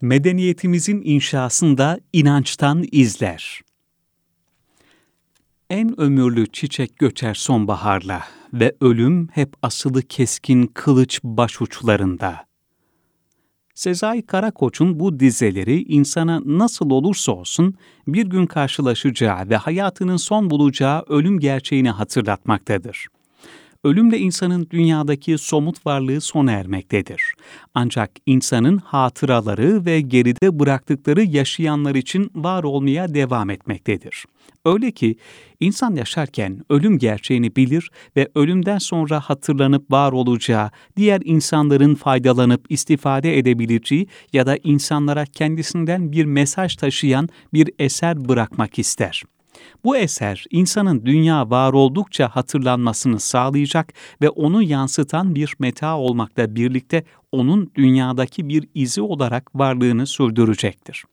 medeniyetimizin inşasında inançtan izler. En ömürlü çiçek göçer sonbaharla ve ölüm hep asılı keskin kılıç başuçlarında. Sezai Karakoç'un bu dizeleri insana nasıl olursa olsun bir gün karşılaşacağı ve hayatının son bulacağı ölüm gerçeğini hatırlatmaktadır ölümle insanın dünyadaki somut varlığı sona ermektedir. Ancak insanın hatıraları ve geride bıraktıkları yaşayanlar için var olmaya devam etmektedir. Öyle ki insan yaşarken ölüm gerçeğini bilir ve ölümden sonra hatırlanıp var olacağı, diğer insanların faydalanıp istifade edebileceği ya da insanlara kendisinden bir mesaj taşıyan bir eser bırakmak ister. Bu eser insanın dünya var oldukça hatırlanmasını sağlayacak ve onu yansıtan bir meta olmakla birlikte onun dünyadaki bir izi olarak varlığını sürdürecektir.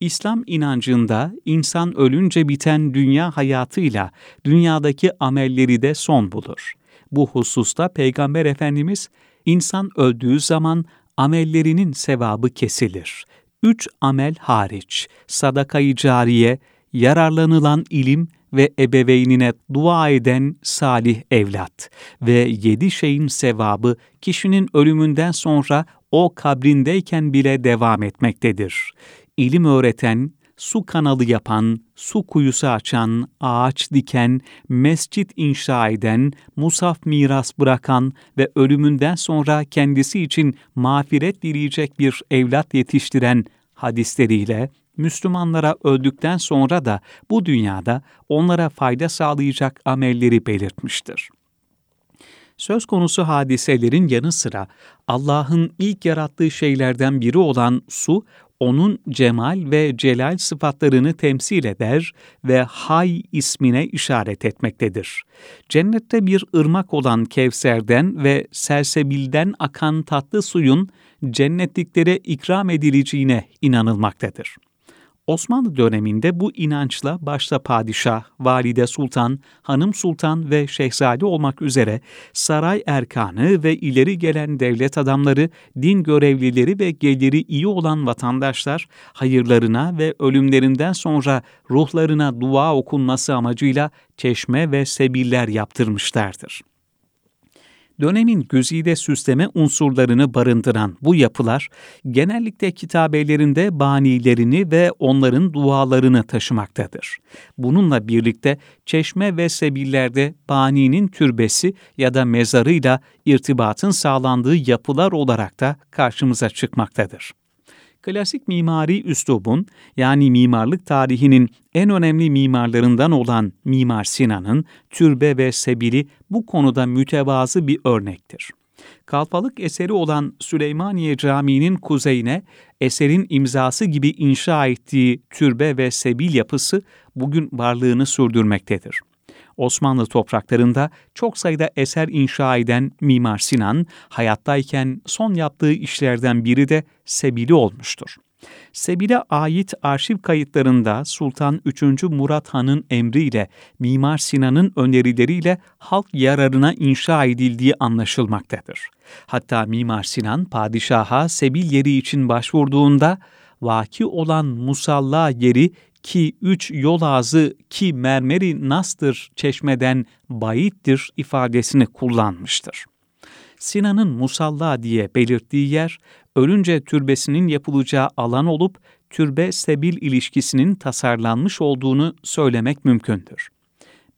İslam inancında insan ölünce biten dünya hayatıyla dünyadaki amelleri de son bulur. Bu hususta Peygamber Efendimiz, insan öldüğü zaman amellerinin sevabı kesilir. Üç amel hariç, sadakayı cariye, yararlanılan ilim ve ebeveynine dua eden salih evlat ve yedi şeyin sevabı kişinin ölümünden sonra o kabrindeyken bile devam etmektedir. İlim öğreten, su kanalı yapan, su kuyusu açan, ağaç diken, mescit inşa eden, musaf miras bırakan ve ölümünden sonra kendisi için mağfiret dileyecek bir evlat yetiştiren hadisleriyle Müslümanlara öldükten sonra da bu dünyada onlara fayda sağlayacak amelleri belirtmiştir. Söz konusu hadiselerin yanı sıra Allah'ın ilk yarattığı şeylerden biri olan su, onun cemal ve celal sıfatlarını temsil eder ve Hay ismine işaret etmektedir. Cennette bir ırmak olan Kevser'den ve Sersebil'den akan tatlı suyun cennetliklere ikram edileceğine inanılmaktadır. Osmanlı döneminde bu inançla başta padişah, valide sultan, hanım sultan ve şehzade olmak üzere saray erkanı ve ileri gelen devlet adamları, din görevlileri ve geliri iyi olan vatandaşlar hayırlarına ve ölümlerinden sonra ruhlarına dua okunması amacıyla çeşme ve sebiller yaptırmışlardır dönemin güzide süsleme unsurlarını barındıran bu yapılar, genellikle kitabelerinde banilerini ve onların dualarını taşımaktadır. Bununla birlikte çeşme ve sebillerde baninin türbesi ya da mezarıyla irtibatın sağlandığı yapılar olarak da karşımıza çıkmaktadır klasik mimari üslubun yani mimarlık tarihinin en önemli mimarlarından olan Mimar Sinan'ın türbe ve sebili bu konuda mütevazı bir örnektir. Kalfalık eseri olan Süleymaniye Camii'nin kuzeyine eserin imzası gibi inşa ettiği türbe ve sebil yapısı bugün varlığını sürdürmektedir. Osmanlı topraklarında çok sayıda eser inşa eden Mimar Sinan, hayattayken son yaptığı işlerden biri de Sebili olmuştur. Sebil'e ait arşiv kayıtlarında Sultan 3. Murat Han'ın emriyle Mimar Sinan'ın önerileriyle halk yararına inşa edildiği anlaşılmaktadır. Hatta Mimar Sinan padişaha Sebil yeri için başvurduğunda vaki olan musalla yeri ki üç yol ağzı ki mermeri nastır çeşmeden bayittir ifadesini kullanmıştır. Sinan'ın musalla diye belirttiği yer, ölünce türbesinin yapılacağı alan olup türbe sebil ilişkisinin tasarlanmış olduğunu söylemek mümkündür.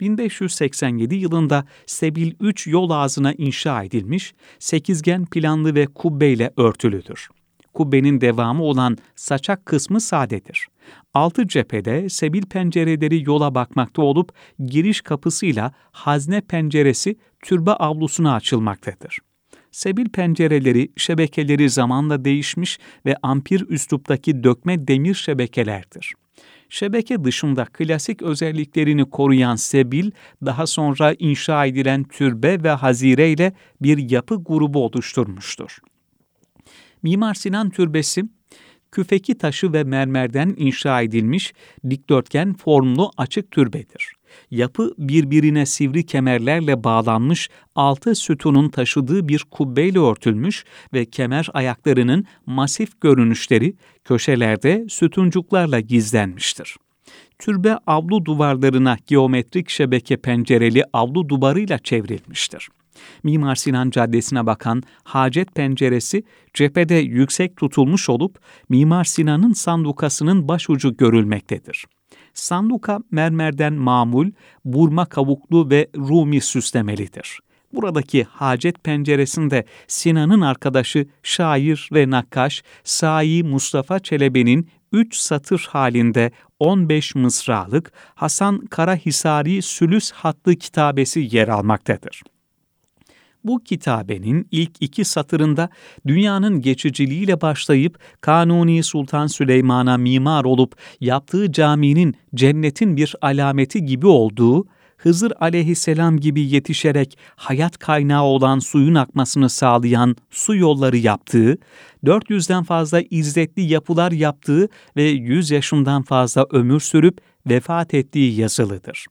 1587 yılında Sebil 3 yol ağzına inşa edilmiş, sekizgen planlı ve kubbeyle örtülüdür kubbenin devamı olan saçak kısmı sadedir. Altı cephede sebil pencereleri yola bakmakta olup giriş kapısıyla hazne penceresi türbe avlusuna açılmaktadır. Sebil pencereleri, şebekeleri zamanla değişmiş ve ampir üsluptaki dökme demir şebekelerdir. Şebeke dışında klasik özelliklerini koruyan sebil, daha sonra inşa edilen türbe ve hazire ile bir yapı grubu oluşturmuştur. Mimar Sinan Türbesi, küfeki taşı ve mermerden inşa edilmiş dikdörtgen formlu açık türbedir. Yapı birbirine sivri kemerlerle bağlanmış altı sütunun taşıdığı bir kubbeyle örtülmüş ve kemer ayaklarının masif görünüşleri köşelerde sütuncuklarla gizlenmiştir. Türbe avlu duvarlarına geometrik şebeke pencereli avlu duvarıyla çevrilmiştir. Mimar Sinan Caddesi'ne bakan hacet penceresi cephede yüksek tutulmuş olup Mimar Sinan'ın sandukasının başucu görülmektedir. Sanduka mermerden mamul, burma kavuklu ve Rumi süslemelidir. Buradaki hacet penceresinde Sinan'ın arkadaşı şair ve nakkaş Sai Mustafa Çelebi'nin üç satır halinde 15 mısralık Hasan Karahisari Sülüs Hatlı kitabesi yer almaktadır. Bu kitabenin ilk iki satırında dünyanın geçiciliğiyle başlayıp Kanuni Sultan Süleyman'a mimar olup yaptığı caminin cennetin bir alameti gibi olduğu, Hızır aleyhisselam gibi yetişerek hayat kaynağı olan suyun akmasını sağlayan su yolları yaptığı, 400'den fazla izzetli yapılar yaptığı ve 100 yaşından fazla ömür sürüp vefat ettiği yazılıdır.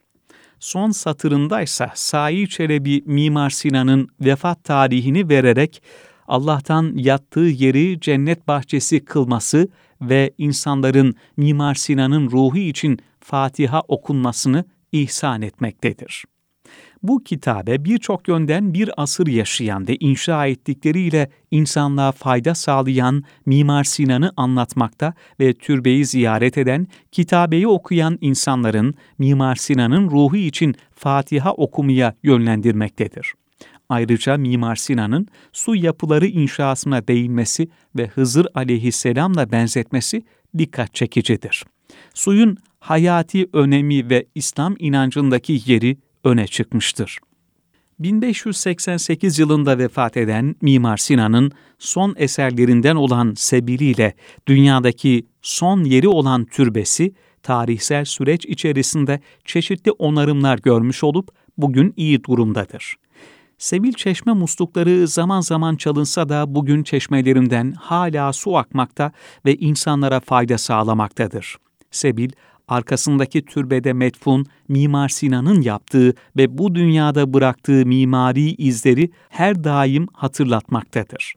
Son satırındaysa Said Çelebi Mimar Sinan'ın vefat tarihini vererek Allah'tan yattığı yeri cennet bahçesi kılması ve insanların Mimar Sinan'ın ruhu için Fatiha okunmasını ihsan etmektedir. Bu kitabe birçok yönden bir asır yaşayan ve inşa ettikleriyle insanlığa fayda sağlayan Mimar Sinan'ı anlatmakta ve türbeyi ziyaret eden, kitabeyi okuyan insanların Mimar Sinan'ın ruhu için Fatiha okumaya yönlendirmektedir. Ayrıca Mimar Sinan'ın su yapıları inşasına değinmesi ve Hızır aleyhisselamla benzetmesi dikkat çekicidir. Suyun hayati önemi ve İslam inancındaki yeri öne çıkmıştır. 1588 yılında vefat eden Mimar Sinan'ın son eserlerinden olan Sebiliyle dünyadaki son yeri olan türbesi, tarihsel süreç içerisinde çeşitli onarımlar görmüş olup bugün iyi durumdadır. Sebil çeşme muslukları zaman zaman çalınsa da bugün çeşmelerinden hala su akmakta ve insanlara fayda sağlamaktadır. Sebil, arkasındaki türbede metfun Mimar Sinan'ın yaptığı ve bu dünyada bıraktığı mimari izleri her daim hatırlatmaktadır.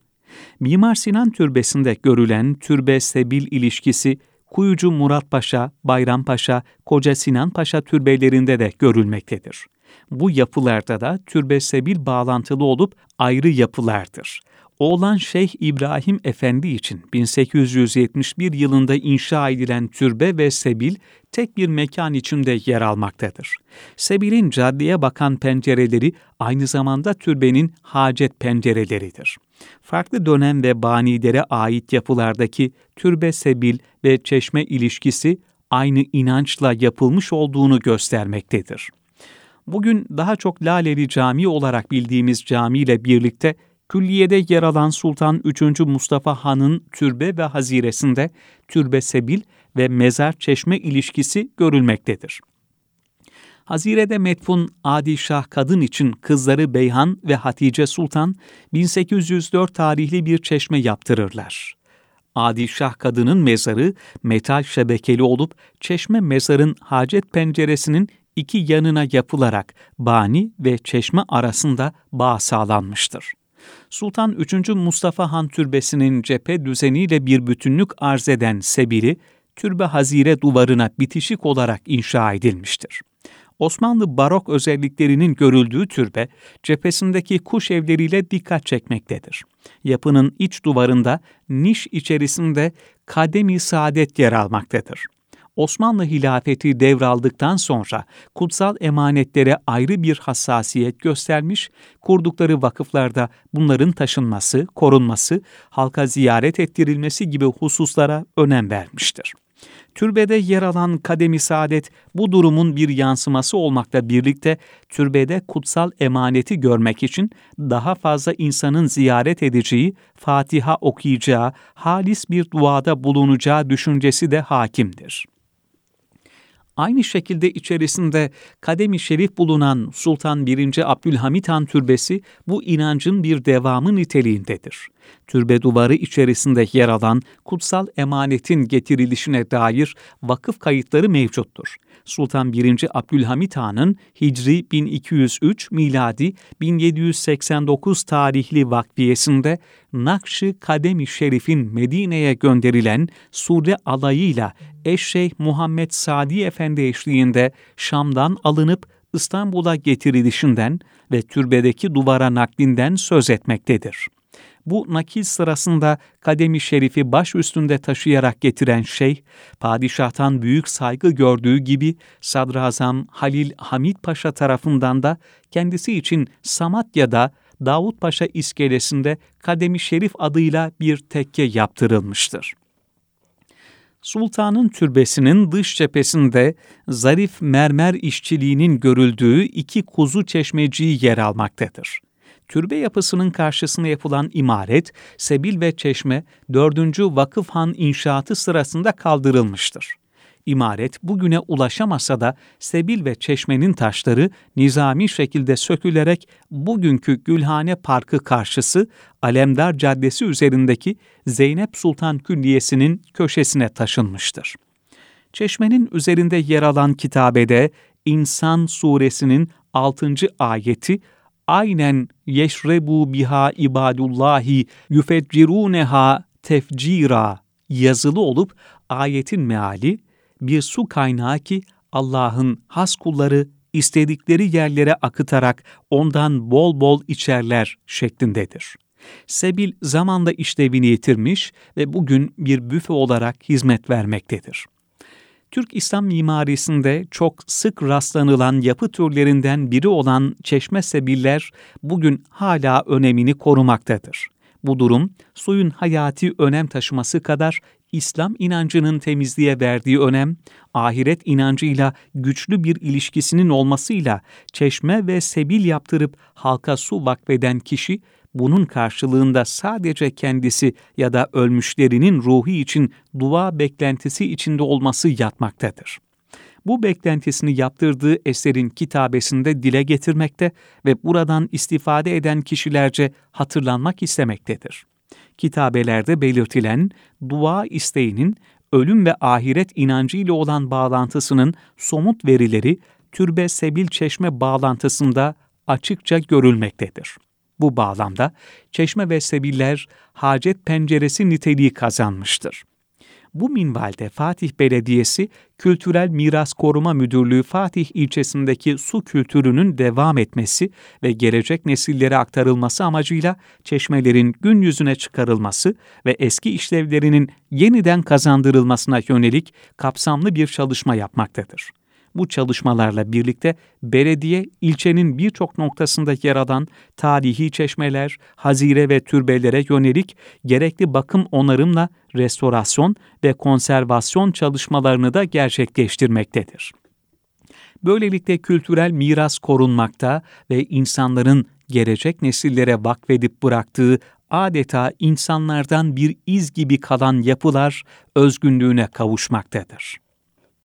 Mimar Sinan Türbesi'nde görülen türbe-sebil ilişkisi Kuyucu Murat Paşa, Bayram Paşa, Koca Sinan Paşa türbelerinde de görülmektedir. Bu yapılarda da türbe-sebil bağlantılı olup ayrı yapılardır. Oğlan Şeyh İbrahim Efendi için 1871 yılında inşa edilen türbe ve sebil tek bir mekan içinde yer almaktadır. Sebil'in caddeye bakan pencereleri aynı zamanda türbenin hacet pencereleridir. Farklı dönem ve banilere ait yapılardaki türbe sebil ve çeşme ilişkisi aynı inançla yapılmış olduğunu göstermektedir. Bugün daha çok Laleli Camii olarak bildiğimiz camiyle birlikte Külliye'de yer alan Sultan 3. Mustafa Han'ın türbe ve haziresinde türbe sebil ve mezar çeşme ilişkisi görülmektedir. Hazirede metfun Adi Şah kadın için kızları Beyhan ve Hatice Sultan 1804 tarihli bir çeşme yaptırırlar. Adi Şah kadının mezarı metal şebekeli olup çeşme mezarın hacet penceresinin iki yanına yapılarak bani ve çeşme arasında bağ sağlanmıştır. Sultan 3. Mustafa Han Türbesi'nin cephe düzeniyle bir bütünlük arz eden sebili, türbe hazire duvarına bitişik olarak inşa edilmiştir. Osmanlı barok özelliklerinin görüldüğü türbe, cephesindeki kuş evleriyle dikkat çekmektedir. Yapının iç duvarında, niş içerisinde kademi saadet yer almaktadır. Osmanlı hilafeti devraldıktan sonra kutsal emanetlere ayrı bir hassasiyet göstermiş, kurdukları vakıflarda bunların taşınması, korunması, halka ziyaret ettirilmesi gibi hususlara önem vermiştir. Türbede yer alan kademi saadet bu durumun bir yansıması olmakla birlikte türbede kutsal emaneti görmek için daha fazla insanın ziyaret edeceği, Fatiha okuyacağı, halis bir duada bulunacağı düşüncesi de hakimdir. Aynı şekilde içerisinde kademi şerif bulunan Sultan 1. Abdülhamit Han Türbesi bu inancın bir devamı niteliğindedir. Türbe duvarı içerisinde yer alan kutsal emanetin getirilişine dair vakıf kayıtları mevcuttur. Sultan 1. Abdülhamit Han'ın Hicri 1203 miladi 1789 tarihli vakfiyesinde Nakş-ı Kadem-i Şerif'in Medine'ye gönderilen sure alayıyla Eşşeyh Muhammed Sadi Efendi eşliğinde Şam'dan alınıp İstanbul'a getirilişinden ve türbedeki duvara naklinden söz etmektedir. Bu nakil sırasında kademi şerifi baş üstünde taşıyarak getiren şeyh, padişahtan büyük saygı gördüğü gibi Sadrazam Halil Hamid Paşa tarafından da kendisi için Samatya'da Davut Paşa iskelesinde kademi şerif adıyla bir tekke yaptırılmıştır. Sultanın türbesinin dış cephesinde zarif mermer işçiliğinin görüldüğü iki kuzu çeşmeciği yer almaktadır. Türbe yapısının karşısına yapılan imaret, sebil ve çeşme 4. Vakıfhan inşaatı sırasında kaldırılmıştır. İmaret bugüne ulaşamasa da Sebil ve Çeşme'nin taşları nizami şekilde sökülerek bugünkü Gülhane Parkı karşısı Alemdar Caddesi üzerindeki Zeynep Sultan Külliyesi'nin köşesine taşınmıştır. Çeşmenin üzerinde yer alan kitabede İnsan suresinin 6. ayeti aynen yeşrebu biha ibadullahi yufecciruneha tefcira yazılı olup ayetin meali bir su kaynağı ki Allah'ın has kulları istedikleri yerlere akıtarak ondan bol bol içerler şeklindedir. Sebil zamanda işlevini yitirmiş ve bugün bir büfe olarak hizmet vermektedir. Türk İslam mimarisinde çok sık rastlanılan yapı türlerinden biri olan çeşme sebiller bugün hala önemini korumaktadır. Bu durum suyun hayati önem taşıması kadar İslam inancının temizliğe verdiği önem, ahiret inancıyla güçlü bir ilişkisinin olmasıyla çeşme ve sebil yaptırıp halka su vakfeden kişi, bunun karşılığında sadece kendisi ya da ölmüşlerinin ruhu için dua beklentisi içinde olması yatmaktadır. Bu beklentisini yaptırdığı eserin kitabesinde dile getirmekte ve buradan istifade eden kişilerce hatırlanmak istemektedir kitabelerde belirtilen dua isteğinin ölüm ve ahiret inancı ile olan bağlantısının somut verileri türbe sebil çeşme bağlantısında açıkça görülmektedir. Bu bağlamda çeşme ve sebiller hacet penceresi niteliği kazanmıştır. Bu minvalde Fatih Belediyesi Kültürel Miras Koruma Müdürlüğü Fatih ilçesindeki su kültürünün devam etmesi ve gelecek nesillere aktarılması amacıyla çeşmelerin gün yüzüne çıkarılması ve eski işlevlerinin yeniden kazandırılmasına yönelik kapsamlı bir çalışma yapmaktadır. Bu çalışmalarla birlikte belediye ilçenin birçok noktasında yer alan tarihi çeşmeler, hazire ve türbelere yönelik gerekli bakım onarımla restorasyon ve konservasyon çalışmalarını da gerçekleştirmektedir. Böylelikle kültürel miras korunmakta ve insanların gelecek nesillere vakfedip bıraktığı adeta insanlardan bir iz gibi kalan yapılar özgünlüğüne kavuşmaktadır.